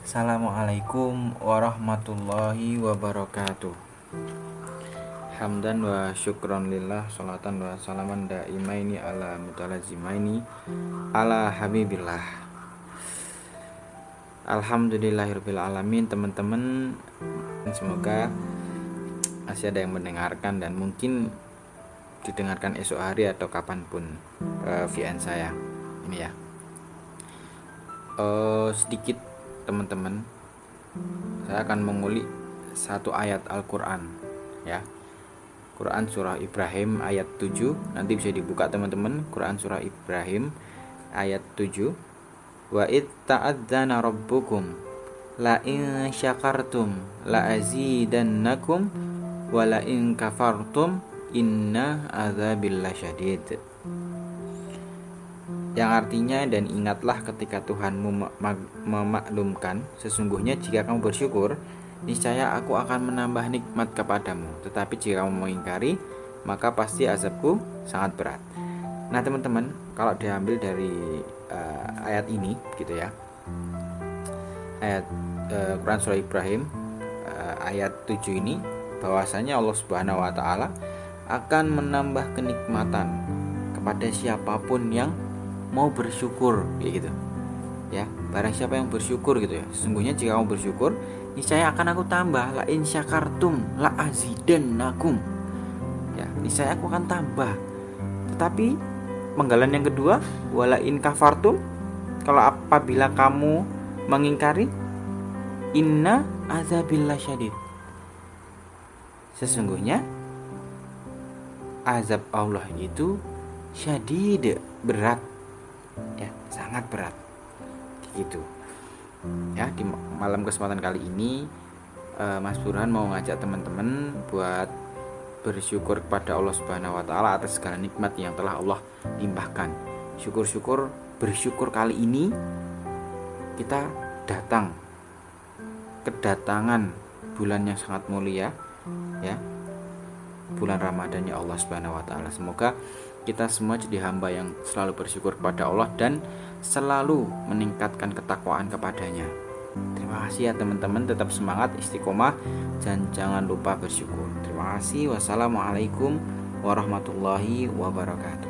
Assalamualaikum warahmatullahi wabarakatuh. Hamdan wa syukron lillah Salatan wa salaman daimaini ala mutalazimaini Ala habibillah. Alhamdulillahirabbil alamin teman-teman. Semoga masih ada yang mendengarkan dan mungkin didengarkan esok hari atau kapan pun uh, VN saya. Ini ya uh, sedikit teman-teman. Saya akan mengulik satu ayat Al-Quran ya. Quran surah Ibrahim ayat 7 nanti bisa dibuka teman-teman. Quran surah Ibrahim ayat 7 wa id ta'adzana rabbukum la in syakartum la azidannakum wa la in kafartum inna adzabillahi syadid yang artinya dan ingatlah ketika Tuhanmu memaklumkan sesungguhnya jika kamu bersyukur niscaya aku akan menambah nikmat kepadamu. Tetapi jika kamu mengingkari maka pasti azabku sangat berat. Nah teman-teman kalau diambil dari uh, ayat ini gitu ya. Ayat uh, Quran surah Ibrahim uh, ayat 7 ini bahwasanya Allah Subhanahu wa taala akan menambah kenikmatan kepada siapa pun yang mau bersyukur gitu. Ya barang siapa yang bersyukur gitu ya. Sesungguhnya jika kamu bersyukur niscaya akan aku tambah. La in syakartum la azidannakum. Ya niscaya aku akan tambah. Tetapi penggalan yang kedua wala in kafartum kalau apabila kamu mengingkari inna azabillah syadid sesungguhnya azab Allah itu syadid berat ya sangat berat gitu ya di malam kesempatan kali ini uh, Mas Burhan mau ngajak teman-teman buat bersyukur kepada Allah Subhanahu wa taala atas segala nikmat yang telah Allah limpahkan. Syukur-syukur bersyukur kali ini kita datang kedatangan bulan yang sangat mulia ya. Bulan Ramadan ya Allah Subhanahu wa taala. Semoga kita semua jadi hamba yang selalu bersyukur kepada Allah dan selalu meningkatkan ketakwaan kepadanya. Terima kasih ya teman-teman, tetap semangat istiqomah dan jangan lupa bersyukur. Terima kasih. Wassalamualaikum warahmatullahi wabarakatuh.